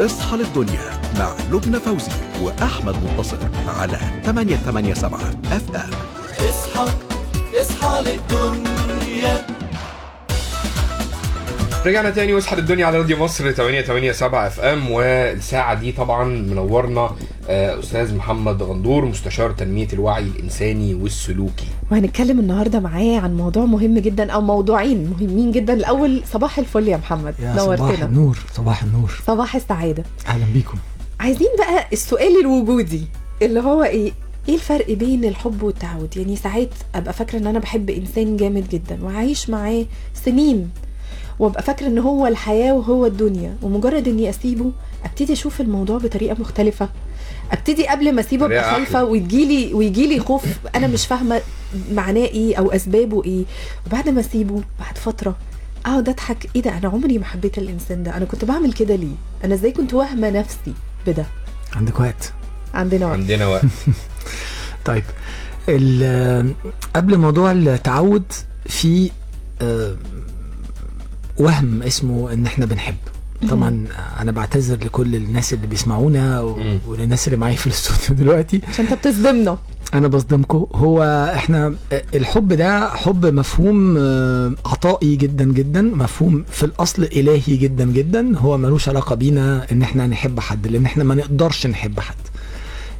اصحى للدنيا مع لبنى فوزي وأحمد منتصر على 887 FM اصحى اصحى للدنيا رجعنا تاني واصحى الدنيا على راديو مصر 887 FM والساعة دي طبعا منورنا. أستاذ محمد غندور مستشار تنمية الوعي الإنساني والسلوكي. وهنتكلم النهارده معاه عن موضوع مهم جدا أو موضوعين مهمين جدا. الأول صباح الفل يا محمد. يا صباح نورتنا النور صباح النور. صباح السعادة. أهلا بيكم. عايزين بقى السؤال الوجودي اللي هو إيه؟ إيه الفرق بين الحب والتعود؟ يعني ساعات أبقى فاكرة إن أنا بحب إنسان جامد جدا وعايش معاه سنين وأبقى فاكرة إن هو الحياة وهو الدنيا. ومجرد إني أسيبه أبتدي أشوف الموضوع بطريقة مختلفة. أبتدي قبل ما اسيبه ابقى خايفه. ويجيلي ويجيلي خوف أنا مش فاهمة معناه إيه أو أسبابه إيه. وبعد ما أسيبه بعد فترة اقعد اضحك. إيه ده؟ أنا عمري ما حبيت الإنسان ده. أنا كنت بعمل كده ليه؟ أنا إزاي كنت واهمة نفسي بده؟ عندك وقت. عندنا وقت. عندنا وقت. طيب ال- قبل موضوع التعود في آه، وهم اسمه إن إحنا بنحب طبعا أنا بعتذر لكل الناس اللي بيسمعونا و-. وللناس اللي معايا في الاستوديو دلوقتي. عشان انت بتصدمنا. أنا بصدمكم. هو إحنا الحب ده حب مفهوم آه، عطائي جدا جدا مفهوم في الأصل إلهي جدا جدا. هو ملوش علاقة بينا إن إحنا نحب حد لأن إحنا ما نقدرش نحب حد.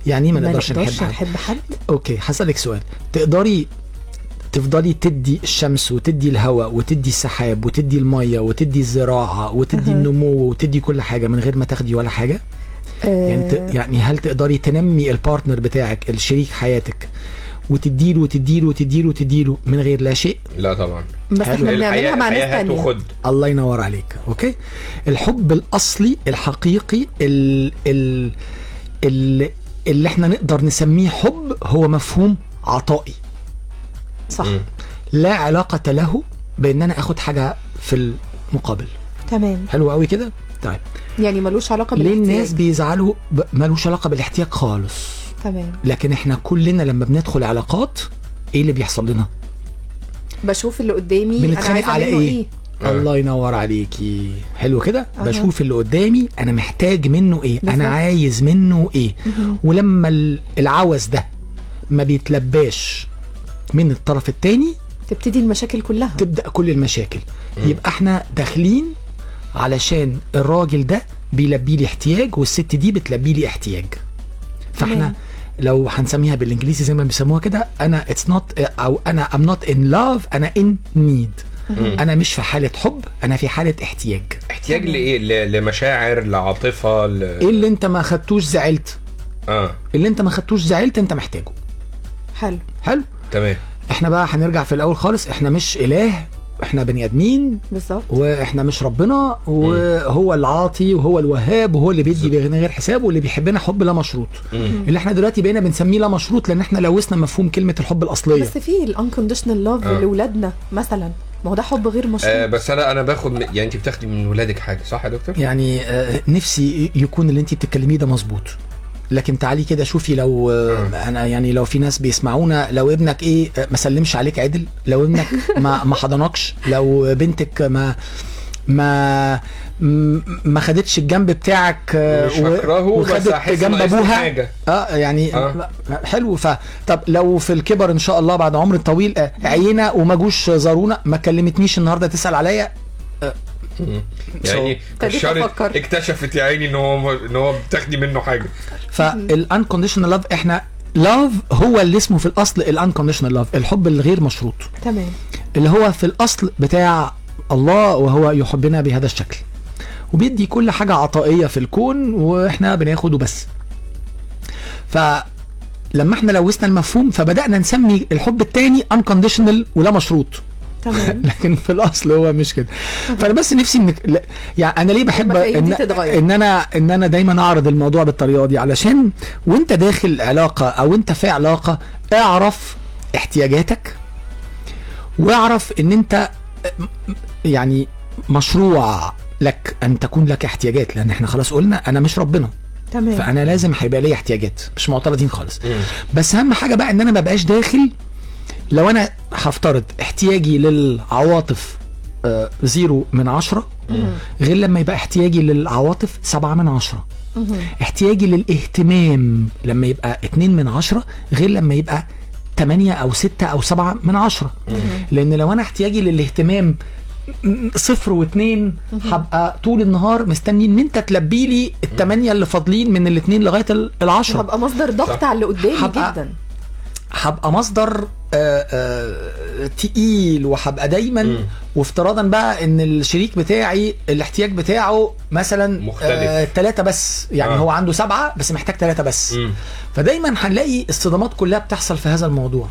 يعني إيه ما نقدرش نحب حد؟ حد؟ أوكي هسألك سؤال. تقدري تفضلي تدي الشمس وتدي الهواء وتدي السحاب وتدي المية وتدي الزراعة وتدي أها. النمو وتدي كل حاجة من غير ما تاخدي ولا حاجة؟ يعني ت... آه يعني هل تقدري تنمي ال partner بتاعك الشريك حياتك وتديله وتديله وتديله وتديله من غير لا شيء؟ لا طبعا. بس. إحنا بنعملها مع ناس تانية. الله ينور عليك أوكي؟ الحب الأصلي الحقيقي ال... ال... ال... اللي إحنا نقدر نسميه حب هو مفهوم عطائي. صح. مم. لا علاقة له بأن أنا آخد حاجة في المقابل. تمام. حلو قوي كده؟ طيب. يعني ملوش علاقة ليه بالاحتياج. الناس بيزعلوا ب- ملوش علاقة بالاحتياج خالص. تمام. لكن إحنا كلنا لما بندخل علاقات إيه اللي بيحصل لنا؟ بشوف اللي قدامي بنتخانق على منه إيه؟ إيه؟ آه. الله ينور عليكي. حلو كده؟ أها. بشوف اللي قدامي أنا محتاج منه إيه؟ بالظبط. أنا عايز منه إيه؟ مهم. ولما ال- العوز ده ما بيتلباش من الطرف التاني تبتدي المشاكل كلها. تبدأ كل المشاكل. مم. يبقى إحنا داخلين علشان الراجل ده بيلبي لي احتياج والست دي بتلبي لي احتياج. فاحنا تمام. لو هنسميها بالانجليزي زي ما بيسموها كده أنا it's not أو أنا I'm not in love أنا in need مم. أنا مش في حالة حب أنا في حالة احتياج. احتياج لإيه؟ ل- لمشاعر لعاطفة ل... إيه اللي أنت ما خدتوش زعلت. آه. اللي أنت ما خدتوش زعلت أنت محتاجه. حلو. حلو؟ تمام. إحنا بقى هنرجع في الأول خالص. إحنا مش إله إحنا بني آدمين. بالظبط. وإحنا مش ربنا وهو العاطي وهو الوهاب وهو اللي بيدي من غير حساب واللي بيحبنا حب لا مشروط. مم. اللي إحنا دلوقتي بقينا بنسميه لا مشروط لأن إحنا لوثنا مفهوم كلمة الحب الأصلية. بس في ال unconditional love آه. لاولادنا مثلا. ما هو ده حب غير مشروط. آه بس أنا أنا باخد. يعني انت بتاخدي من ولادك حاجة صح يا دكتور؟ يعني آه، نفسي يكون اللي انت بتتكلميه ده مظبوط. لكن تعالي كده شوفي لو آه، أنا يعني لو في ناس بيسمعونا لو ابنك إيه آه، ما سلمش عليك عدل لو ابنك ما ما حضنكش لو بنتك ما ما ما خدتش الجنب بتاعك آه، وخدت جنب أبوها حاجة آه يعني آه. آه. حلو ف طب لو في الكبر إن شاء الله بعد عمر طويل آه، عينا وما جوش زارونا ما كلمتنيش النهارده تسأل عليا. يعني أفكر. اكتشفت يا عيني ان هو ان هو بتاخدي منه حاجة. فالانكونديشنال لاف إحنا love هو اللي اسمه في الأصل ال unconditional love الحب الغير مشروط. تمام. اللي هو في الأصل بتاع الله وهو يحبنا بهذا الشكل. وبيدي كل حاجة عطائية في الكون وإحنا بناخد وبس فلما إحنا لوثنا المفهوم فبدأنا نسمي الحب التاني unconditional ولا مشروط. تمام. لكن في الأصل هو مش كده. فأنا بس نفسي إنك لا- يعني أنا ليه بحب إن. إن أنا إن أنا دايما أعرض الموضوع بالطريقة دي. علشان وأنت داخل علاقة أو أنت في علاقة اعرف احتياجاتك واعرف إن أنت يعني مشروع لك أن تكون لك احتياجات. لأن إحنا خلاص قلنا أنا مش ربنا. تمام. فأنا لازم هيبقى لي احتياجات مش معترضين خالص. بس أهم حاجة بقى إن أنا ما بقاش داخل لو أنا هفترض احتياجي للعواطف آه زيرو من عشرة غير لما يبقى احتياجي للعواطف سبعة من عشرة. احتياجي للاهتمام لما يبقى اتنين من عشرة غير لما يبقى تمانية أو ستة أو سبعة من عشرة. لأن لو أنا احتياجي للاهتمام صفر واتنين هبقى طول النهار مستني إن أنت تلبي لي التمانية اللي فاضلين من الاتنين لغاية ال- العشرة. هبقى مصدر ضغط على اللي قدامي جدا. هبقى مصدر آه، آه، تقيل وهبقى دايما وافتراضا بقى إن الشريك بتاعي الاحتياج بتاعه مثلا مختلف. آه ثلاثة بس يعني آه. هو عنده سبعة بس محتاج ثلاثة بس مم. فدايما هنلاقي الصدمات كلها بتحصل في هذا الموضوع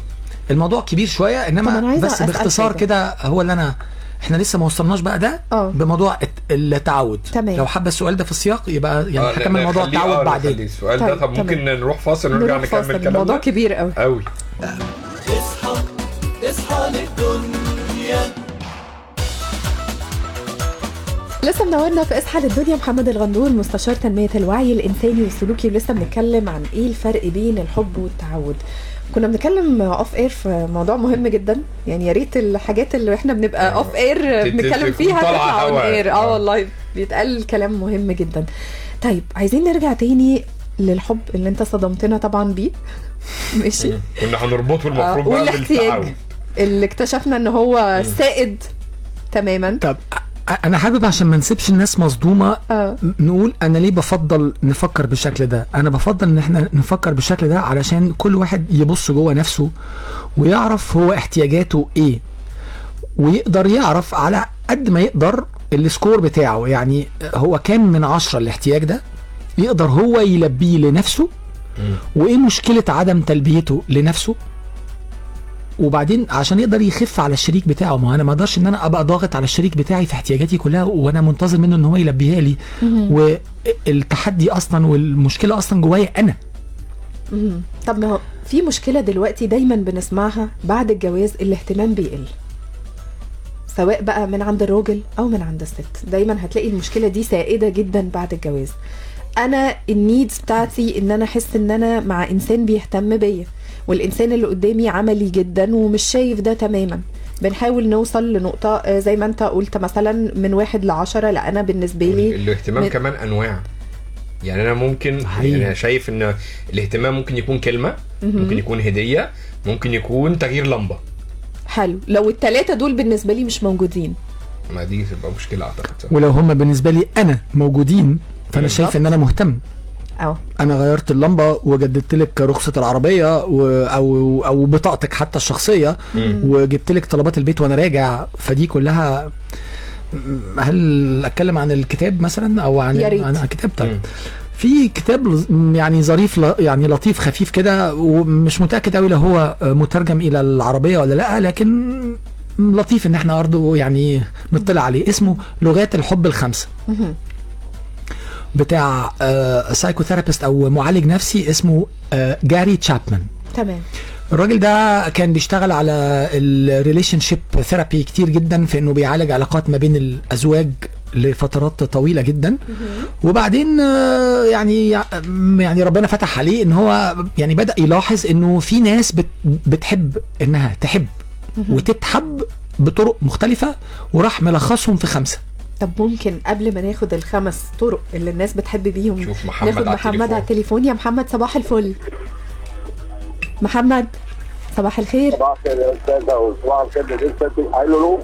الموضوع كبير أنا انما بس باختصار. كده هو اللي أنا إحنا لسه ما وصلناش بقى ده آه. بموضوع الت- التعود. تمام. لو حابة السؤال ده في السياق يبقى آه، يعني هكمل لا، موضوع التعود آه، بعدين. السؤال ده. طيب، طب ممكن تمام. نروح فاصل ونرجع نكمل كلامنا؟ الموضوع كبير قوي قوي اصحى اصحى للدنيا لسه منورنا في اصحى للدنيا محمد الغندور مستشار تنمية الوعي الإنساني والسلوكي ولسه بنتكلم عن إيه الفرق بين الحب والتعود. كنا بنتكلم off air في موضوع مهم جدا. يعني يا ريت الحاجات اللي إحنا بنبقى off air تت- بنتكلم فيها تطلع on. air آه. آه. والله بيتقال كلام مهم جدا. طيب عايزين نرجع تاني للحب اللي انت صدمتنا طبعا بيه. ماشي. كنا هنربطه المفروض آه، بقى والاحتياج بالتعود اللي اكتشفنا إن هو سائد تماما. طب أنا حابب عشان ما نسيبش الناس مصدومة آه. نقول أنا ليه بفضل نفكر بالشكل ده؟ أنا بفضل إن إحنا نفكر بالشكل ده علشان كل واحد يبص جوه نفسه ويعرف هو احتياجاته إيه. ويقدر يعرف على قد ما يقدر السكور بتاعه يعني هو كام من عشرة الاحتياج ده؟ يقدر هو يلبيه لنفسه وإيه مشكلة عدم تلبيته لنفسه؟ وبعدين عشان يقدر يخف على الشريك بتاعه ما أنا ما أقدرش إن أنا أبقى ضاغط على الشريك بتاعي في احتياجاتي كلها وأنا منتظر منه إن هو يلبيها لي. والتحدي أصلا والمشكلة أصلا جوايا أنا. طب ما هو في مشكلة دلوقتي دايما بنسمعها بعد الجواز الاهتمام بيقل. سواء بقى من عند الراجل أو من عند الست. دايما هتلاقي المشكلة دي سائدة جدا بعد الجواز. أنا النيدز بتاعتي إن أنا أحس إن أنا مع إنسان بيهتم بيا. والإنسان اللي قدامي عملي جدا ومش شايف ده تماما. بنحاول نوصل لنقطة آه، زي ما انت قلت مثلا من واحد لعشرة لا أنا بالنسبة لي الاهتمام من- كمان أنواع. يعني أنا ممكن حقيقي. يعني أنا شايف إن الاهتمام ممكن يكون كلمة ممكن يكون هدية ممكن يكون تغيير لمبة. حلو. لو التلاتة دول بالنسبة لي مش موجودين. ما دي تبقى مشكلة أعتقد؟ ولو هم بالنسبة لي أنا موجودين فأنا شايف إن أنا مهتم. آه أنا غيرت اللمبة وجددت لك رخصه العربية و... أو أو بطاقتك حتى الشخصية وجبت لك طلبات البيت وأنا راجع. فدي كلها هل أتكلم عن الكتاب مثلا أو عن يا ريت. عن الكتاب؟ طيب. في كتاب يعني ظريف ل- يعني لطيف خفيف كده ومش متأكد قوي لو هو مترجم إلى العربية ولا لأ لكن لطيف إن إحنا برضه يعني نطلع عليه. اسمه لغات الحب الخمسة. بتاع سايكوثيرابيست أو معالج نفسي اسمه آه، جاري تشابمان تمام. الراجل ده كان بيشتغل على ال relationship therapy كتير جدا في إنه بيعالج علاقات ما بين الأزواج لفترات طويلة جدا. وبعدين آه، يعني يعني ربنا فتح عليه إن هو يعني بدأ يلاحظ إنه في ناس بت بتحب إنها تحب وتتحب بطرق مختلفة وراح ملخصهم في خمسة. طب ممكن قبل ما ناخد الخمس طرق اللي الناس بتحب بيهم شوف محمد ناخد على محمد التليفون. على التليفون. يا محمد صباح الفل. محمد صباح الخير. صباح الخير يا أستاذة وصباح الخير لسه ألو لو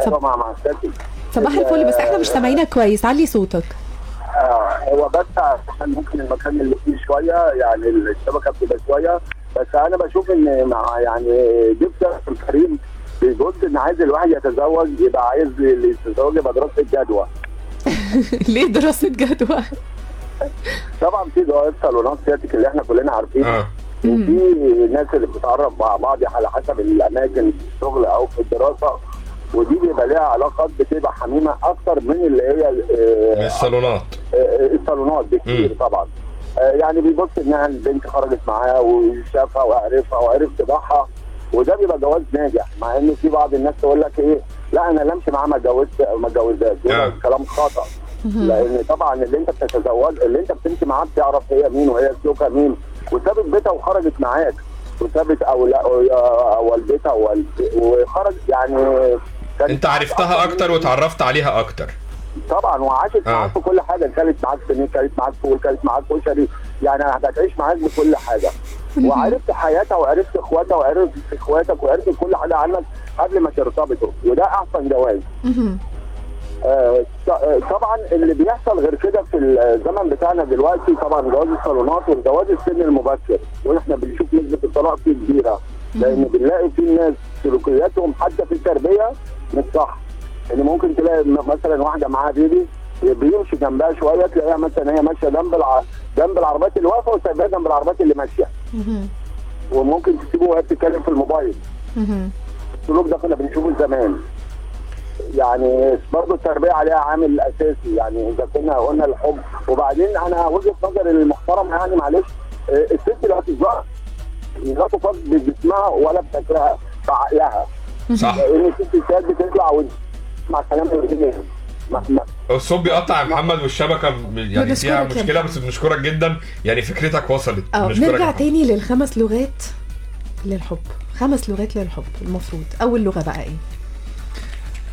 أيوه مع مع استاذتي صباح الفل بس إحنا مش سامعينك كويس. علي صوتك. آه هو بس عشان ممكن المكان اللي فيه شوية يعني الشبكة بتبقى شوية. بس أنا بشوف إن مع يعني جبت الكريم بيقول إن عايز الواحد يتزوج يبقى عايز اللي يتزوج يبقى دراسه جدوى. ليه دراسة جدوى؟ طبعا في جواز صالونات سيادتك اللي إحنا كلنا عارفينها آه. وفي ناس اللي بتتعرف مع بعض على حسب الأماكن في الشغل أو في الدراسة. ودي بيبقى ليها علاقات بتبقى حميمة أكتر من اللي هي من آه، الصالونات. آه، الصالونات بكتير. طبعا. آه، يعني بيبص إنها البنت خرجت معاه وشافها وعرفها وعرف طباعها وده بيبقى جواز ناجح مع إن في بعض الناس تقول لك إيه لا أنا لا امشي معاه ما اتجوزت ما اتجوزهاش. ده كلام خطأ. لأن طبعا اللي أنت بتتزوج اللي أنت بتمشي معاه بتعرف هي مين وهي سلوكها مين وسابت بيتها وخرجت معاك. وسابت أو لا أو والدتها ووالد- وخرج يعني أنت عرفتها أكتر وتعرفت عليها أكتر. طبعا وعاشت آه. معاك في كل حاجة. كانت معاك سنين كانت معاك فول كانت معاك كشري. يعني هتعيش معاك بكل حاجة. وعرفت حياتها وعرفت إخواتها وعرفت إخواتك وعرفت كل حاجة عنك قبل ما ترتبطوا. وده أحسن جواز. آه، ط- آه، طبعا اللي بيحصل غير كده في الزمن بتاعنا دلوقتي طبعا جواز الصالونات والجواز السن المبكر. وإحنا بنشوف نسبة الطلاق فيه كبيرة. لأن بنلاقي في ناس سلوكياتهم حتى في التربية مش صح. إن ممكن تلاقي مثلا واحدة معاها بيبي بيمشي جنبها شوية تلاقيها مثلا هي ماشية جنب الع... جنب العربيات اللي واقفة وسايباها جنب العربيات اللي ماشية. وممكن تسيبه وهي بتتكلم في الموبايل. السلوك ده كنا بنشوفه زمان. يعني برضه التربية عليها عامل أساسي. يعني إذا كنا قلنا الحب. وبعدين أنا وجهة نظري المحترمة يعني معلش آه، الست لا تظهر لا تفض بجسمها ولا بفكرها بعقلها. صح لأن الست ساعات بتطلع وتسمع كلام الصوت بيقطع يا محمد والشبكة يعني فيها مشكلة بس بنشكرك جدا. يعني فكرتك وصلت. آه نرجع. تاني للخمس لغات للحب. خمس لغات للحب المفروض. أول لغة بقى إيه؟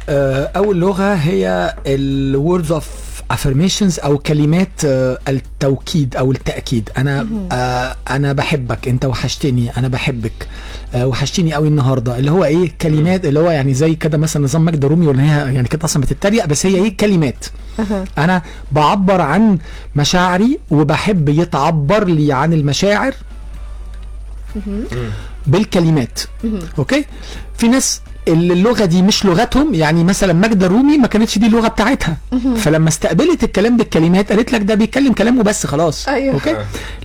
آه، أول لغة هي ال words of affirmations أو كلمات آه، التوكيد أو التأكيد. أنا آه، أنا بحبك. أنت وحشتني. أنا بحبك. آه، وحشتني قوي النهارده. اللي هو إيه؟ كلمات اللي هو يعني زي كده مثلا نظام ماجدة الرومي ولا هي يعني كده أصلا بتتريق بس هي إيه؟ كلمات. أنا بعبر عن مشاعري وبحب يتعبر لي عن المشاعر بالكلمات. أوكي؟ في ناس اللي اللغة دي مش لغتهم يعني مثلا ماجدة الرومي ما كانتش دي اللغة بتاعتها. فلما استقبلت الكلام بالكلمات قالت لك ده بيتكلم كلامه بس خلاص. أيوة. أوكي؟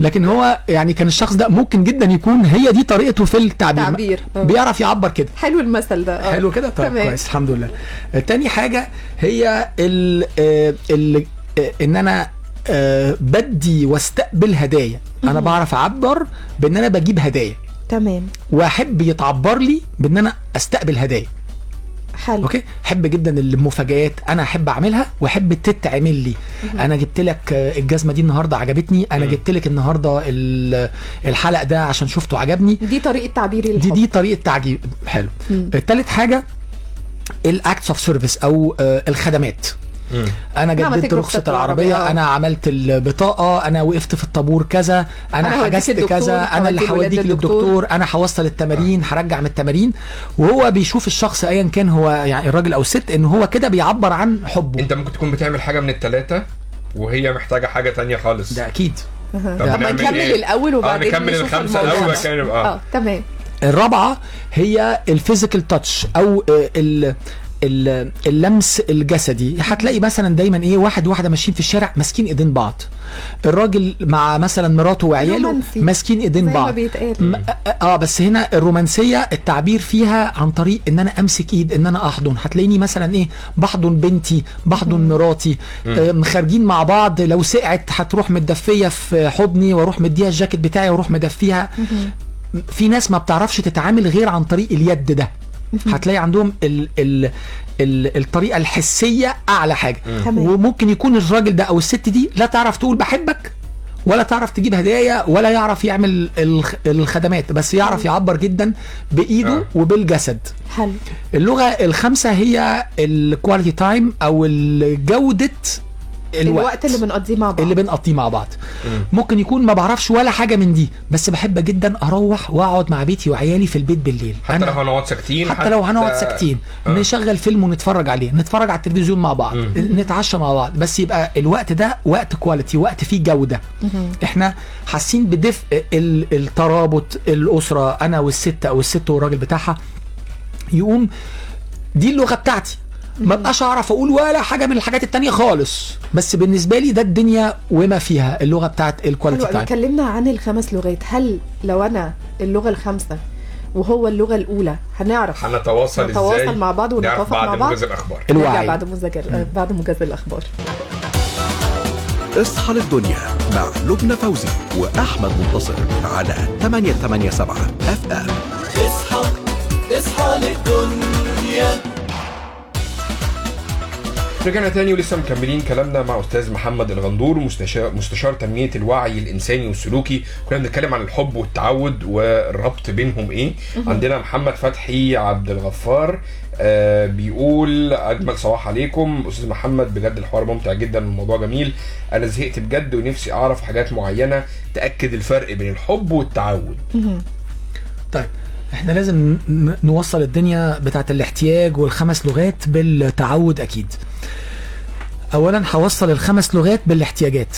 لكن هو يعني كان الشخص ده ممكن جدا يكون هي دي طريقته في التعبير. تعبير. آه. بيعرف يعبر كده. حلو المثل ده. آه. حلو كده؟ طيب تمام. كويس الحمد لله. آه، تاني حاجة هي ال آه، ال آه، إن أنا آه، بدي واستقبل هدايا. أنا بعرف أعبر بإن أنا بجيب هدايا. تمام. واحب يتعبر لي بان أنا استقبل هدايا. حلو. أوكي؟ أحب جدا المفاجآت أنا أحب أعملها وأحب تتعمل لي. أنا جبت لك الجزمة دي النهارده عجبتني. أنا جبت لك النهارده ال- الحلق ده عشان شفته عجبني. دي طريقة تعبيري دي للحب دي طريقة تعجيب. حلو. تالت حاجة ال acts of service أو آه، الخدمات. مم. أنا جددت رخصة رخصة العربية العربية. أنا عملت البطاقة أنا وقفت في الطابور كذا أنا أنا هوديك حجزت كذا أنا اللي هوديك للدكتور. أنا هوصل التمارين هرجع من التمارين وهو بيشوف الشخص ايا كان هو يعني الراجل أو الست إن هو كده بيعبر عن حبه أنت ممكن تكون بتعمل حاجة من الثلاثة وهي محتاجة حاجة تانية خالص ده أكيد. طب ما نكمل إيه؟ الأول آه وبعدين نكمل نشوف الخمسة الأول. كان آه آه تمام الرابعة هي ال physical touch أو آه، اللمس الجسدي هتلاقي مثلا دايما إيه واحد وواحدة ماشيين في الشارع ماسكين إيدين بعض. الراجل مع مثلا مراته وعياله. ماسكين إيدين بعض. آه بس هنا الرومانسية التعبير فيها عن طريق إن أنا أمسك إيد إن أنا أحضن. هتلاقيني مثلا إيه بحضن بنتي بحضن مراتي. آه خارجين مع بعض. لو سقعت هتروح متدفية في حضني وأروح مديها الجاكيت بتاعي وأروح مدفيها. في ناس ما بتعرفش تتعامل غير عن طريق اليد ده. هتلاقي عندهم ال ال ال الطريقة الحسية أعلى حاجة. تمام. وممكن يكون الراجل ده أو الست دي لا تعرف تقول بحبك ولا تعرف تجيب هدايا ولا يعرف يعمل الخ- الخدمات بس يعرف يعبر جدا بإيده آه. وبالجسد. حلو. اللغة الخامسة هي ال quality time أو جودة الوقت. اللي بنقضيه مع بعض. اللي بنقضيه مع بعض. ممكن يكون ما بعرفش ولا حاجة من دي بس بحب جدا أروح وأقعد مع بيتي وعيالي في البيت بالليل. حتى لو هنقعد ساكتين حتى لو هنقعد ساكتين. آه. نشغل فيلم ونتفرج عليه نتفرج على التلفزيون مع بعض نتعشى مع بعض. بس يبقى الوقت ده وقت quality وقت فيه جودة. إحنا حاسين بدفء ال- الترابط الأسرة أنا والست أو الست والراجل بتاعها يقوم دي اللغة بتاعتي. ما بقاش أعرف أقول ولا حاجة من الحاجات التانية خالص. بس بالنسبة لي ده الدنيا وما فيها اللغة بتاعت ال quality. time اتكلمنا عن الخمس لغات. هل لو أنا اللغة الخامسة وهو اللغة الأولى هنعرف هنتواصل إزاي؟ نتواصل مع بعض ونتوافق مع بعض موجز الأخبار. الوعي. بعد آه، بعد موجز الأخبار. اصحى للدنيا مع لبنى فوزي وأحمد منتصر على 887 FM اصحى اصحى للدنيا. رجعنا تاني ولسه مكملين كلامنا مع أستاذ محمد الغندور مستشار مستشار تنمية الوعي الإنساني والسلوكي. كنا بنتكلم عن الحب والتعود والربط بينهم إيه؟ عندنا محمد فتحي عبد الغفار آه بيقول أجمل صباح عليكم. أستاذ محمد بجد الحوار ممتع جدا والموضوع جميل. أنا زهقت بجد ونفسي أعرف حاجات معينة تأكد الفرق بين الحب والتعود. طيب إحنا لازم نوصل الدنيا بتاعت الاحتياج والخمس لغات بالتعود أكيد. اولا هوصل الخمس لغات بالاحتياجات.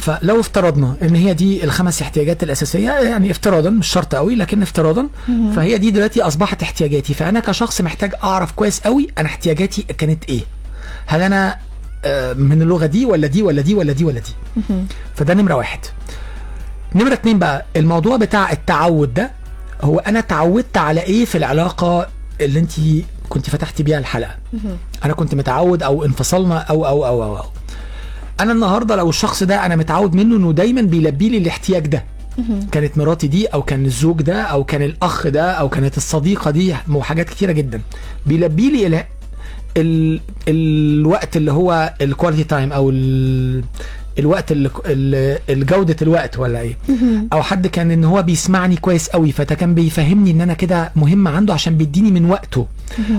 فلو افترضنا إن هي دي الخمس احتياجات الأساسية يعني افتراضا مش شرط قوي لكن افتراضا فهي دي دلوقتي أصبحت احتياجاتي. فأنا كشخص محتاج أعرف كويس قوي أنا احتياجاتي كانت إيه. هل أنا آه، من اللغة دي ولا دي ولا دي ولا دي ولا دي؟ فده نمرة واحد. نمرة اتنين بقى الموضوع بتاع التعود ده هو أنا تعودت على إيه في العلاقة اللي أنت كنت فتحتي بيها الحلقة. أنا كنت متعود أو انفصلنا أو أو أو أو, أو. أنا النهارده لو الشخص ده أنا متعود منه إنه دايما بيلبي لي الاحتياج ده. كانت مراتي دي أو كان الزوج ده أو كان الأخ ده أو كانت الصديقة دي وحاجات كتيرة جدا. بيلبي لي ال... ال... الوقت اللي هو ال quality time أو ال... الوقت اللي ال- الجودة الوقت ولا إيه؟ أو حد كان إن هو بيسمعني كويس قوي فده كان بيفهمني إن أنا كده مهم عنده عشان بيديني من وقته.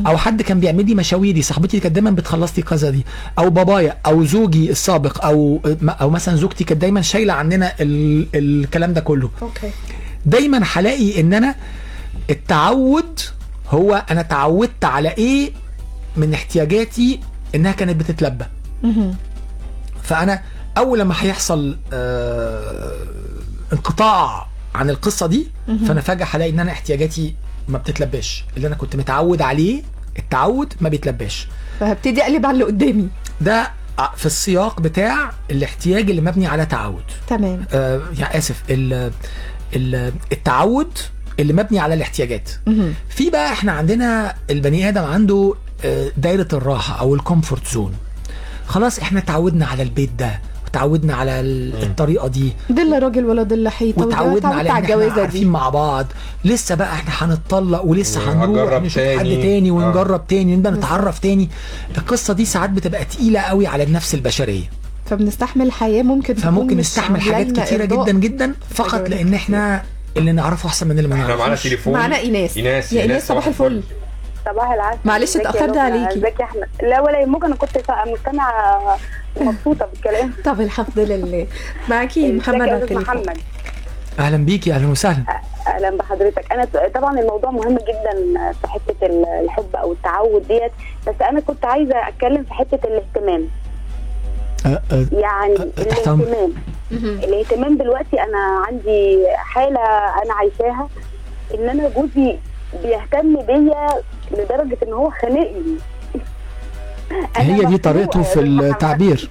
أو حد كان بيعمل لي مشاويري صاحبتي كانت دايما بتخلص لي كذا دي. أو بابايا أو زوجي السابق أو أو مثلا زوجتي كانت دايما شايلة عننا ال... الكلام ده كله. أوكي. دايما هلاقي إن أنا التعود هو أنا تعودت على إيه من احتياجاتي إنها كانت بتتلبى. فأنا أول لما هيحصل آه انقطاع عن القصة دي فأنا فجأة هلاقي إن أنا احتياجاتي ما بتتلباش اللي أنا كنت متعود عليه التعود ما بيتلباش فهبتدي أقلب على اللي قدامي. ده في السياق بتاع الاحتياج اللي مبني على تعود. تمام. آه يعني آسف ال ال التعود اللي مبني على الاحتياجات. في بقى إحنا عندنا البني آدم عنده آه، دايرة الراحة أو ال comfort zone خلاص إحنا تعودنا على البيت ده. وتعودنا على ال- الطريقة دي. ضل راجل ولا ضل حيطة وتعودنا على الجوازة عارفين دي مع بعض. لسه بقى إحنا هنتطلق ولسه هنروح نشوف حد تاني. آه. ونجرب تاني ونبقى نتعرف تاني. القصة دي ساعات بتبقى تقيلة قوي على النفس البشرية. فبنستحمل حياة ممكن فممكن نستحمل حاجات كتيرة. جدا جدا فقط. لأن إحنا اللي نعرفه أحسن من اللي ما إحنا معانا نعرفوش تليفون. معانا إيناس. إيناس يا إيناس صباح الفل. صباح العسل. معلش لبنى؟ عليكي. ازيك يا أحمد؟ لا ولا يهمك أنا كنت مستمعة مبسوطة بالكلام. طب الحمد لله. معاكي محمد على التليفون محمد أهلا بيكي أهلا وسهلا. أهلا بحضرتك. أنا طبعا الموضوع مهم جدا في حتة ال- الحب أو التعود ديت بس أنا كنت عايزة أتكلم في حتة الاهتمام. أه أه يعني أه،. الاهتمام. الاهتمام دلوقتي أنا عندي حالة أنا عايشاها إن أنا جوزي بيهتم بيا لدرجة إن هو خانقني. هي دي طريقته في. التعبير.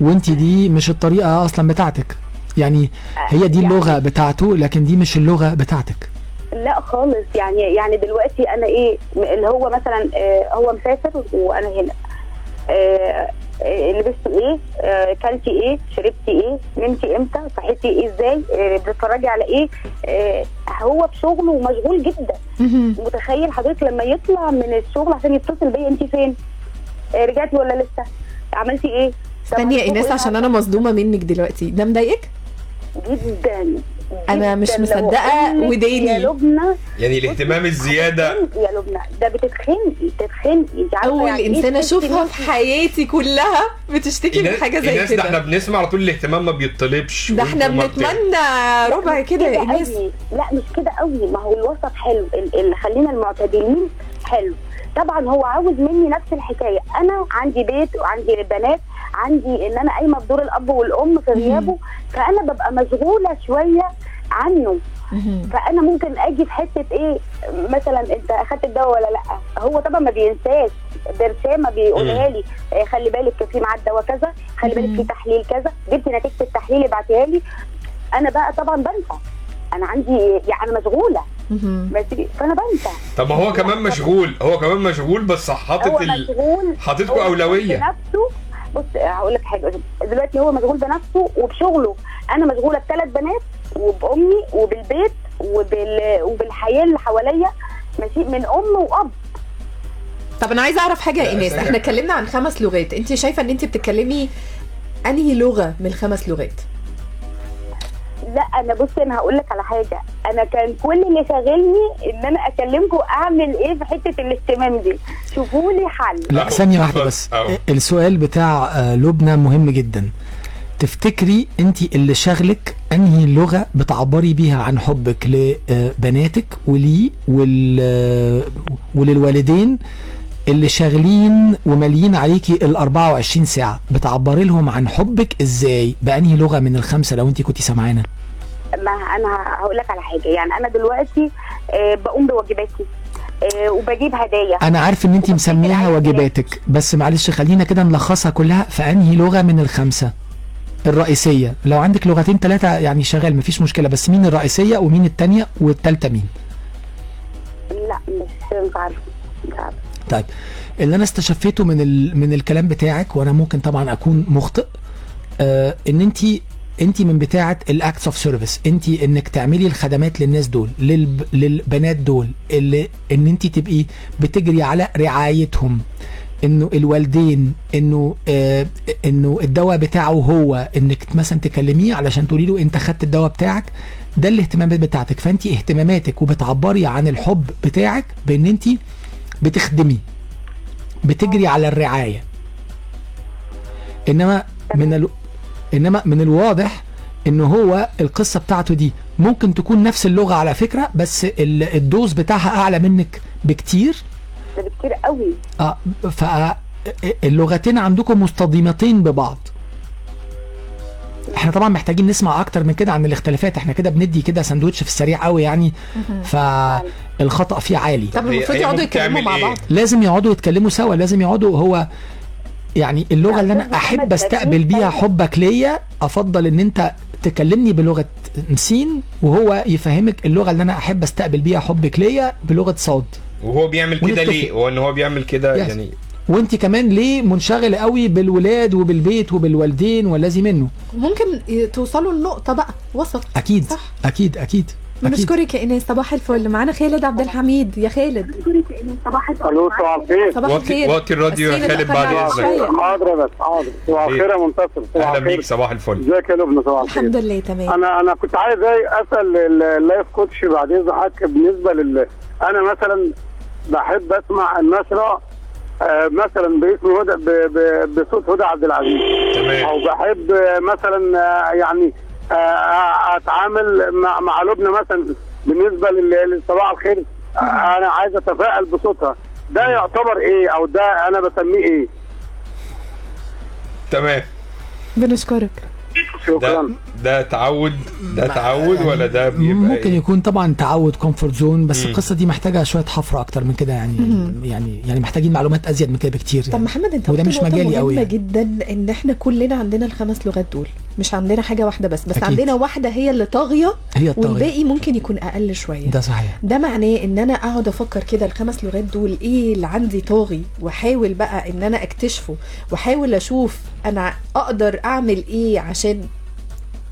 وانت دي مش الطريقة أصلا بتاعتك. يعني هي دي يعني- اللغة بتاعته لكن دي مش اللغة بتاعتك. لا خالص. يعني يعني دلوقتي أنا إيه اللي هو مثلا آه هو مسافر وأنا هنا. آه آه، لبستي إيه آه كلتي إيه شربتي إيه نمتي إمتى صحيتي إيه إزاي آه بتتفرجي على إيه آه هو في شغله ومشغول جدا. متخيل حضرتك لما يطلع من الشغل عشان يتصل بيا انت فين؟ رجعتي ولا لسه؟ عملتي إيه؟ استني يا إيناس عشان أنا مصدومة منك دلوقتي. ده مضايقك؟ جدا أنا مش لك وداني. يا لبنى يعني الاهتمام الزيادة. بتتخنقي يا لبنى. ده بتتخنقي تتخنقي. انت عارفه أول يعني إنسانة أشوفها في حياتي كلها بتشتكي من حاجة زي إيناس ده إحنا كده بنسمع على طول الاهتمام ما بيطلبش ده إحنا بنتمنى ربع كده يا إيناس. لا مش كده قوي. ما هو الوسط حلو. ال- اللي خلينا المعتدلين حلو. طبعا هو عاوز مني نفس الحكاية. أنا عندي بيت وعندي بنات عندي إن أنا قايمة بدور الأب والأم في غيابه فأنا ببقى مشغولة شوية عنه. فأنا ممكن آجي في حتة إيه مثلا أنت أخدت الدواء ولا لأ؟ هو طبعا ما بينساش برشامه بيقولها لي آه، خلي بالك في ميعاد دواء كذا خلي بالك في تحليل كذا جبت نتيجة التحليل ابعتيها لي. أنا بقى طبعا بنسى. أنا عندي يعني أنا مشغوله. ماشي فانا بنسى. طب ما هو كمان مشغول هو كمان مشغول بس حاطط ال... مشغول. حاططكم هو مشغول أولوية. بنفسه. بص هقول لك حاجة. دلوقتي هو مشغول بنفسه وبشغله. أنا مشغولة بثلاث بنات وبأمي وبالبيت وبال... وبالحياة اللي حواليا. ماشي؟ من أم وأب. طب أنا عايزة أعرف حاجة يا ايناس. إحنا اتكلمنا عن خمس لغات. أنت شايفة إن أنت بتتكلمي أنهي لغة من الخمس لغات؟ لا أنا بصي أنا هقول لك على حاجة. أنا كان كل اللي شاغلني إن أنا أكلمكم أعمل إيه في حتة الاهتمام دي. شوفوا لي حل. لا واحدة اتفضل. بس. أهو. السؤال بتاع آه، لبنى مهم جدا. تفتكري أنت اللي شغلك أنهي لغة بتعبري بيها عن حبك لبناتك وليه وال آه، وللوالدين اللي شاغلين وماليين عليكي ال 24 ساعة؟ بتعبري لهم عن حبك إزاي؟ بأنهي لغة من الخمسة لو أنت كنتي سامعانا؟ ما أنا هقول لك على حاجة. يعني أنا دلوقتي آه، بقوم بواجباتي آه، وبجيب هدايا. أنا عارف إن انت مسميها واجباتك بس معلش خلينا كده نلخصها كلها في أنهي لغة من الخمسة؟ الرئيسية. لو عندك لغتين ثلاثة يعني شغال مفيش مشكلة بس مين الرئيسية ومين الثانية والثالثه مين؟ لا مش مش عارفه مش عارفه طيب اللي أنا استشفيته من ال... من الكلام بتاعك وأنا ممكن طبعا أكون مخطئ آه إن انت انت من بتاعة ال acts of service انت انك تعملي الخدمات للناس دول للب... للبنات دول اللي ان انت تبقي بتجري على رعايتهم. انه الوالدين انه آه انه الدواء بتاعه هو. انك مثلا تكلميه علشان تقولي له انت خدت الدواء بتاعك. ده الاهتمامات بتاعتك. فانت اهتماماتك وبتعبري عن الحب بتاعك بان انت بتخدمي بتجري على الرعاية. انما من ال... إنما من الواضح إن هو القصة بتاعته دي ممكن تكون نفس اللغة على فكرة بس ال- الدوز بتاعها أعلى منك بكتير. ده بكتير قوي. آه فاللغتين عندكم مصطدمتين ببعض. إحنا طبعا محتاجين نسمع أكتر من كده عن الاختلافات. إحنا كده بندي كده ساندوتش في السريع قوي يعني فالخطأ فيه عالي. طب المفروض يقعدوا يتكلموا مع إيه؟ بعض. لازم يقعدوا يتكلموا سوا لازم يقعدوا هو يعني اللغة اللي أنا أحب أستقبل بيها حبك ليا أفضل إن أنت تكلمني بلغة سين وهو يفهمك اللغة اللي أنا أحب أستقبل بيها حبك ليا بلغة صاد. وهو بيعمل كده. ليه؟ هو إن هو بيعمل كده. يعني. وأنت كمان ليه منشغله قوي بالولاد وبالبيت وبالوالدين والذي منه. ممكن توصلوا لنقطة بقى وسط. أكيد صح. أكيد أكيد. بنشكرك يا ايناس صباح الفل. معانا خالد عبد الحميد. يا خالد. ألو صباح الخير. صباح الخير. وطي الراديو يا خالد بعد. شوية. حاضر بس حاضر. صباح الخير يا منتصر. صباح أهلا بيك صباح الفل. ازيك يا لبنى؟ صباح الخير. الحمد لله تمام. أنا أنا كنت عايز أسأل ال- ال life coach بعد اذن حضرتك بالنسبة لل أنا مثلا بحب أسمع النشرة آه، مثلا باسم هدى ب- ب- بصوت هدى عبد العزيز. تمام. أو بحب مثلا آه، يعني أتعامل مع مع لبنى مثلا بالنسبة لل- لصباح الخير آه، أنا عايز أتفائل بصوتها. ده يعتبر إيه أو ده أنا بسميه إيه؟ تمام. بنشكرك. ده شكرا ده تعود ده تعود ولا ده بيبقى ممكن إيه؟ يكون طبعا تعود comfort zone بس مم. القصة دي محتاجة شوية حفرة أكتر من كده يعني يعني يعني محتاجين معلومات أزيد من كده بكتير طب يعني. محمد أنت وده مش مجالي قوي يعني. جدا إن إحنا كلنا عندنا الخمس لغات دول مش عندنا حاجة واحدة بس بس أكيد. عندنا واحدة هي اللي طاغية هي الطاغية. والباقي ممكن يكون أقل شوية ده صحيح ده معناه إن أنا أقعد أفكر كده الخمس لغات دول إيه اللي عندي طاغي وأحاول بقى إن أنا أكتشفه وأحاول أشوف أنا أقدر أعمل إيه عشان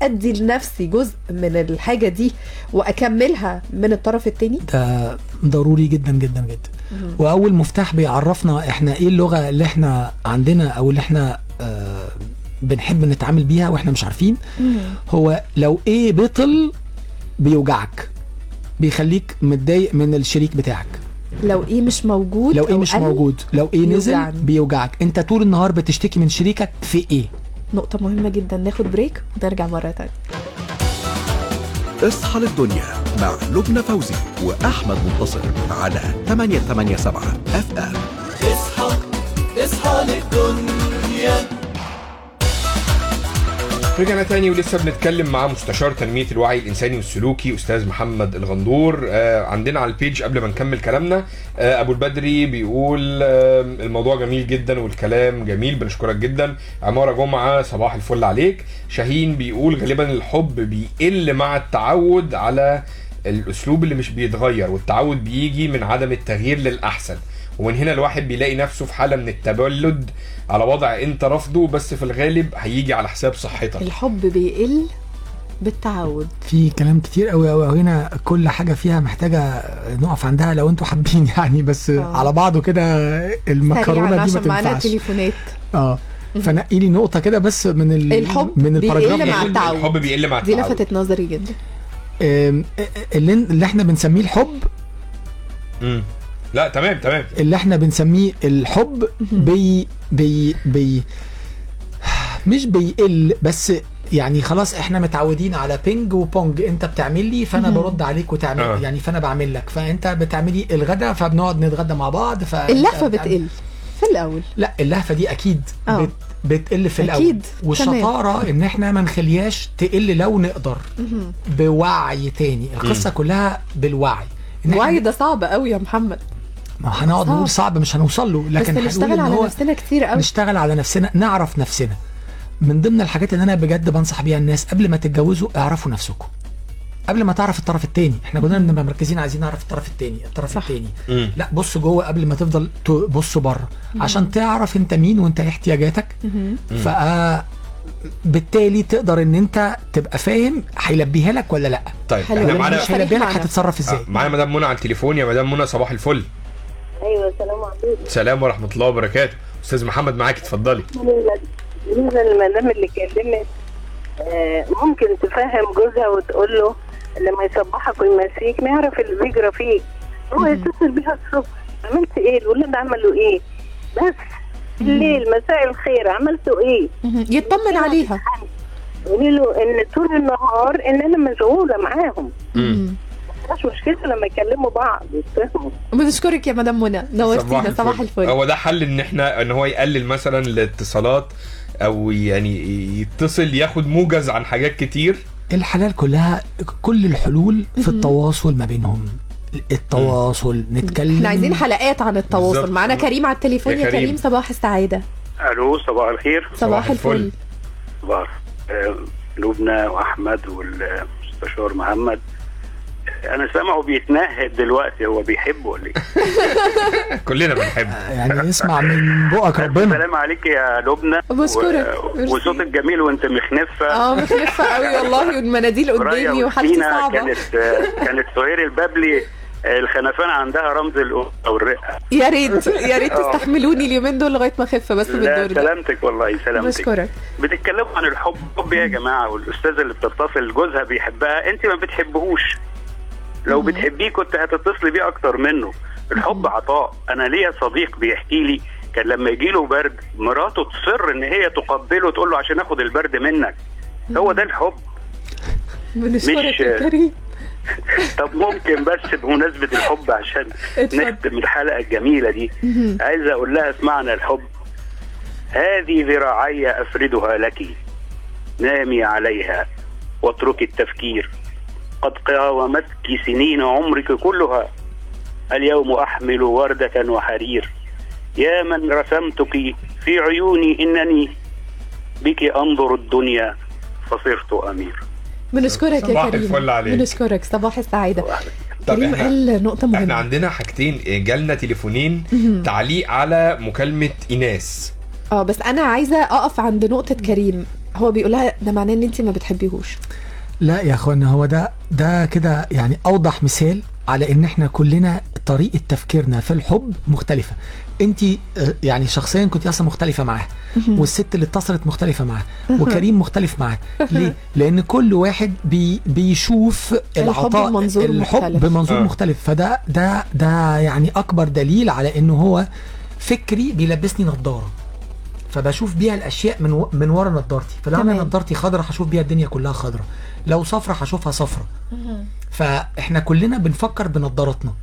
أدي لنفسي جزء من الحاجة دي وأكملها من الطرف التاني؟ ده ضروري جدا جدا جدا. وأول مفتاح بيعرفنا إحنا إيه اللغة اللي إحنا عندنا أو اللي إحنا آه بنحب نتعامل بيها وإحنا مش عارفين. هو لو إيه بطل بيوجعك بيخليك متضايق من الشريك بتاعك. لو إيه مش موجود لو إيه مش موجود لو إيه نزل بيوجعني. بيوجعك. أنت طول النهار بتشتكي من شريكك في إيه نقطة مهمة جدا. ناخد break ونرجع مرة تانية. اصحى للدنيا مع لبنى فوزي وأحمد منتصر على 887 FM اصحى اصحى للدنيا. رجعنا تاني ولسه بنتكلم مع مستشار تنمية الوعي الإنساني والسلوكي أستاذ محمد الغندور. آه عندنا على البيج قبل ما نكمل كلامنا آه أبو البدري بيقول آه الموضوع جميل جدا والكلام جميل بنشكرك جدا. عمارة جمعة صباح الفل عليك. شاهين بيقول غالبا الحب بيقل مع التعود على الأسلوب اللي مش بيتغير والتعود بيجي من عدم التغيير للأحسن. ومن هنا الواحد بيلاقي نفسه في حالة من التبلد على وضع انت رافضه بس في الغالب هيجي على حساب صحتك الحب بيقل بالتعود في كلام كتير قوي قوي هنا كل حاجة فيها محتاجة نقف عندها لو أنتوا حابين يعني بس آه. على بعضه كده المكرونة دي عشان ما معانا تنفعش تليفونات آه فنقي لي نقطة كده بس من ال... الحب من بيقل مع. التعود. الحب بيقل مع دي التعود. لفتت نظري جدا آم، اللي, اللي إحنا بنسميه الحب. لا تمام تمام. اللي إحنا بنسميه الحب بي بي بي مش بيقل بس يعني خلاص إحنا متعودين على ping و pong انت بتعمل لي فانا برد عليك وتعمل آه. يعني فانا بعمل لك. فانت بتعملي الغدا فبنقعد نتغدى مع بعض ف اللهفة بتقل في الأول. لا اللهفة دي أكيد آه. بت بتقل في الأول. أكيد. والشطارة إن إحنا ما نخليهاش تقل لو نقدر. بوعي تاني. القصة كلها بالوعي. الوعي ده صعب قوي يا محمد. ما هنقعد. نقول صعب مش هنوصل له. بس لكن هنقول نشتغل على نفسنا كتير قوي. نشتغل على نفسنا نعرف نفسنا. من ضمن الحاجات اللي أنا بجد بنصح بيها الناس قبل ما تتجوزوا اعرفوا نفسكم. قبل ما تعرف الطرف التاني. إحنا كلنا بنبقى مركزين عايزين نعرف الطرف التاني الطرف صح. التاني. مم. لا بص جوه قبل ما تفضل تبص بره. عشان تعرف أنت مين وأنت إيه احتياجاتك. ف بالتالي تقدر إن أنت تبقى فاهم هيلبيها لك ولا لأ. طيب حلو. إحنا معانا مش هيلبيها لك. هتتصرف إزاي؟ آه، معانا مدام منى على التليفون. يا مدام منى صباح الفل. أيوه السلام عليكم. سلام ورحمة الله وبركاته. أستاذ محمد معاك اتفضلي. بالنسبة للمدام اللي كلمت آه، ممكن تفهم جوزها وتقول له لما يصبحك ويمسيك ما يعرف اللي بيجرى فيك هو يتصل بيها الصبح. عملت إيه؟ الولاد عملوا إيه؟ بس الليل مساء الخير. عملتوا إيه. يطمن عليها. قولي له إن طول النهار إن أنا مشغولة معاهم. مشكلة لما يكلموا بعض يتفهموا بنشكرك يا مدام منى. نورتينا. صباح الفل. هو ده حل إن إحنا إن هو يقلل مثلا الاتصالات أو يعني يتصل ياخد موجز عن حاجات كتير؟ الحلال كلها كل الحلول في التواصل ما بينهم. التواصل نتكلم. إحنا عايزين حلقات عن التواصل. معانا كريم على التليفون. يا يا كريم. كريم صباح السعادة. ألو صباح الخير. صباح الفل. الفل. صباح. آه، لبنى وأحمد والمستشار محمد. أنا سامعه بيتنهد دلوقتي هو بيحب ولا إيه؟ كلنا بنحب يعني اسمع من بقك ربنا. السلام عليك يا لبنى. بشكرك. و-. وصوتك جميل وأنت مخنفة. آه مخلفه قوي والله والمناديل قدامي وحالتي صعبة. كانت كانت سهير البابلي الخنفان عندها رمز الأنثى أو يا ريت يا ريت آه. تستحملوني اليومين دول لغاية ما اخف بس لا بالدور ده سلامتك والله سلامتك. بشكرك بتتكلموا عن الحب حب إيه يا جماعة والأستاذة اللي بتتصل جوزها بيحبها أنت ما بتحبهوش. لو بتحبيه كنت هتتصلي بيه أكتر منه. الحب عطاء. أنا ليا صديق بيحكي لي كان لما يجي له برد مراته تصر إن هي تقبله تقول له عشان آخد البرد منك. هو ده الحب. بنشكرك مش- يا كريم. طب ممكن بس بمناسبة الحب عشان. نختم الحلقة الجميلة دي. عايز أقول لها اسمعنا الحب. هذه ذراعي أفردها لك. نامي عليها واتركي التفكير. قد قاومتك سنين عمرك كلها. اليوم أحمل ورده وحرير. يا من رسمتك في عيوني إنني بك أنظر الدنيا فصرت أمير. بنشكرك صباح يا كريم. الفل عليك. بنشكرك. صباح السعادة. طب كريم إحنا قال نقطة إحنا مهمه عندنا حاجتين جالنا تليفونين تعليق على مكالمة إيناس. آه بس أنا عايزة أقف عند نقطة كريم. هو بيقولها ده معناه إن انت ما بتحبيهوش. لا يا اخوانا هو ده ده كده يعني أوضح مثال على إن إحنا كلنا طريقة تفكيرنا في الحب مختلفة. أنت يعني شخصيا كنت أصلا مختلفة معاه والست اللي اتصلت مختلفة معاه وكريم مختلف معاه. ليه؟ لأن كل واحد بي بيشوف العطاء بمنظور الحب مختلف. بمنظور آه. مختلف. فده ده ده يعني أكبر دليل على انه هو فكري بيلبسني نظارة. فبشوف بيها الأشياء من و... من ورا نظارتي. فلو أنا. نظارتي خضرة هشوف بيها الدنيا كلها خضرة لو صفرة هشوفها صفرة. فإحنا كلنا بنفكر بنظاراتنا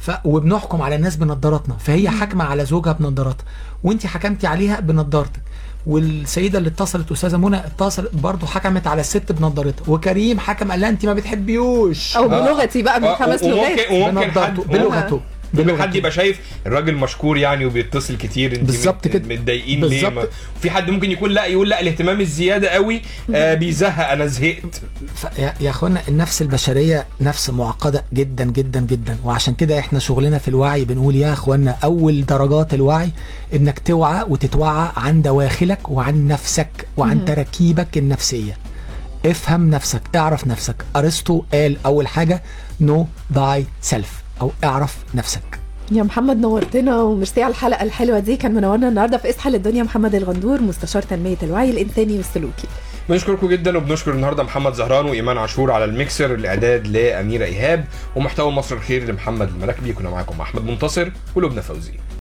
ف... وبنحكم على الناس بنظاراتنا فهي حاكمة على زوجها بنظاراتها وانت حكمتي عليها بنظارتك والسيدة اللي اتصلت أستاذة منى اتصلت برضه حكمت على الست بنظارتها وكريم حكم قال لها انت ما بتحبيوش أو بلغتي بقى من آه، خمس لغات. وممكن وممكن بلغته. بلغته. حد يبقى شايف الراجل مشكور يعني وبيتصل كتير بالظبط كده. متضايقين ليه؟ بالظبط. ما- في حد ممكن يكون لا يقول لا الاهتمام الزيادة قوي آه بيزهق. أنا زهقت. يا يا أخوانا النفس البشرية نفس معقدة جدا جدا جدا. وعشان كده إحنا شغلنا في الوعي بنقول يا أخوانا أول درجات الوعي إنك توعى وتتوعى عن دواخلك وعن نفسك وعن تراكيبك النفسية. افهم نفسك اعرف نفسك. أرسطو قال أول حاجة know thyself أو اعرف نفسك. يا محمد نورتنا وميرسي على الحلقة الحلوة دي. كان منورنا النهارده في اصحى للدنيا محمد الغندور مستشار تنمية الوعي الإنساني والسلوكي. بنشكركم جدا وبنشكر النهارده محمد زهران وإيمان عاشور على الميكسر الإعداد لأميرة إيهاب ومحتوى مصر الخير لمحمد المراكبي كنا معاكم أحمد منتصر ولبنى فوزي.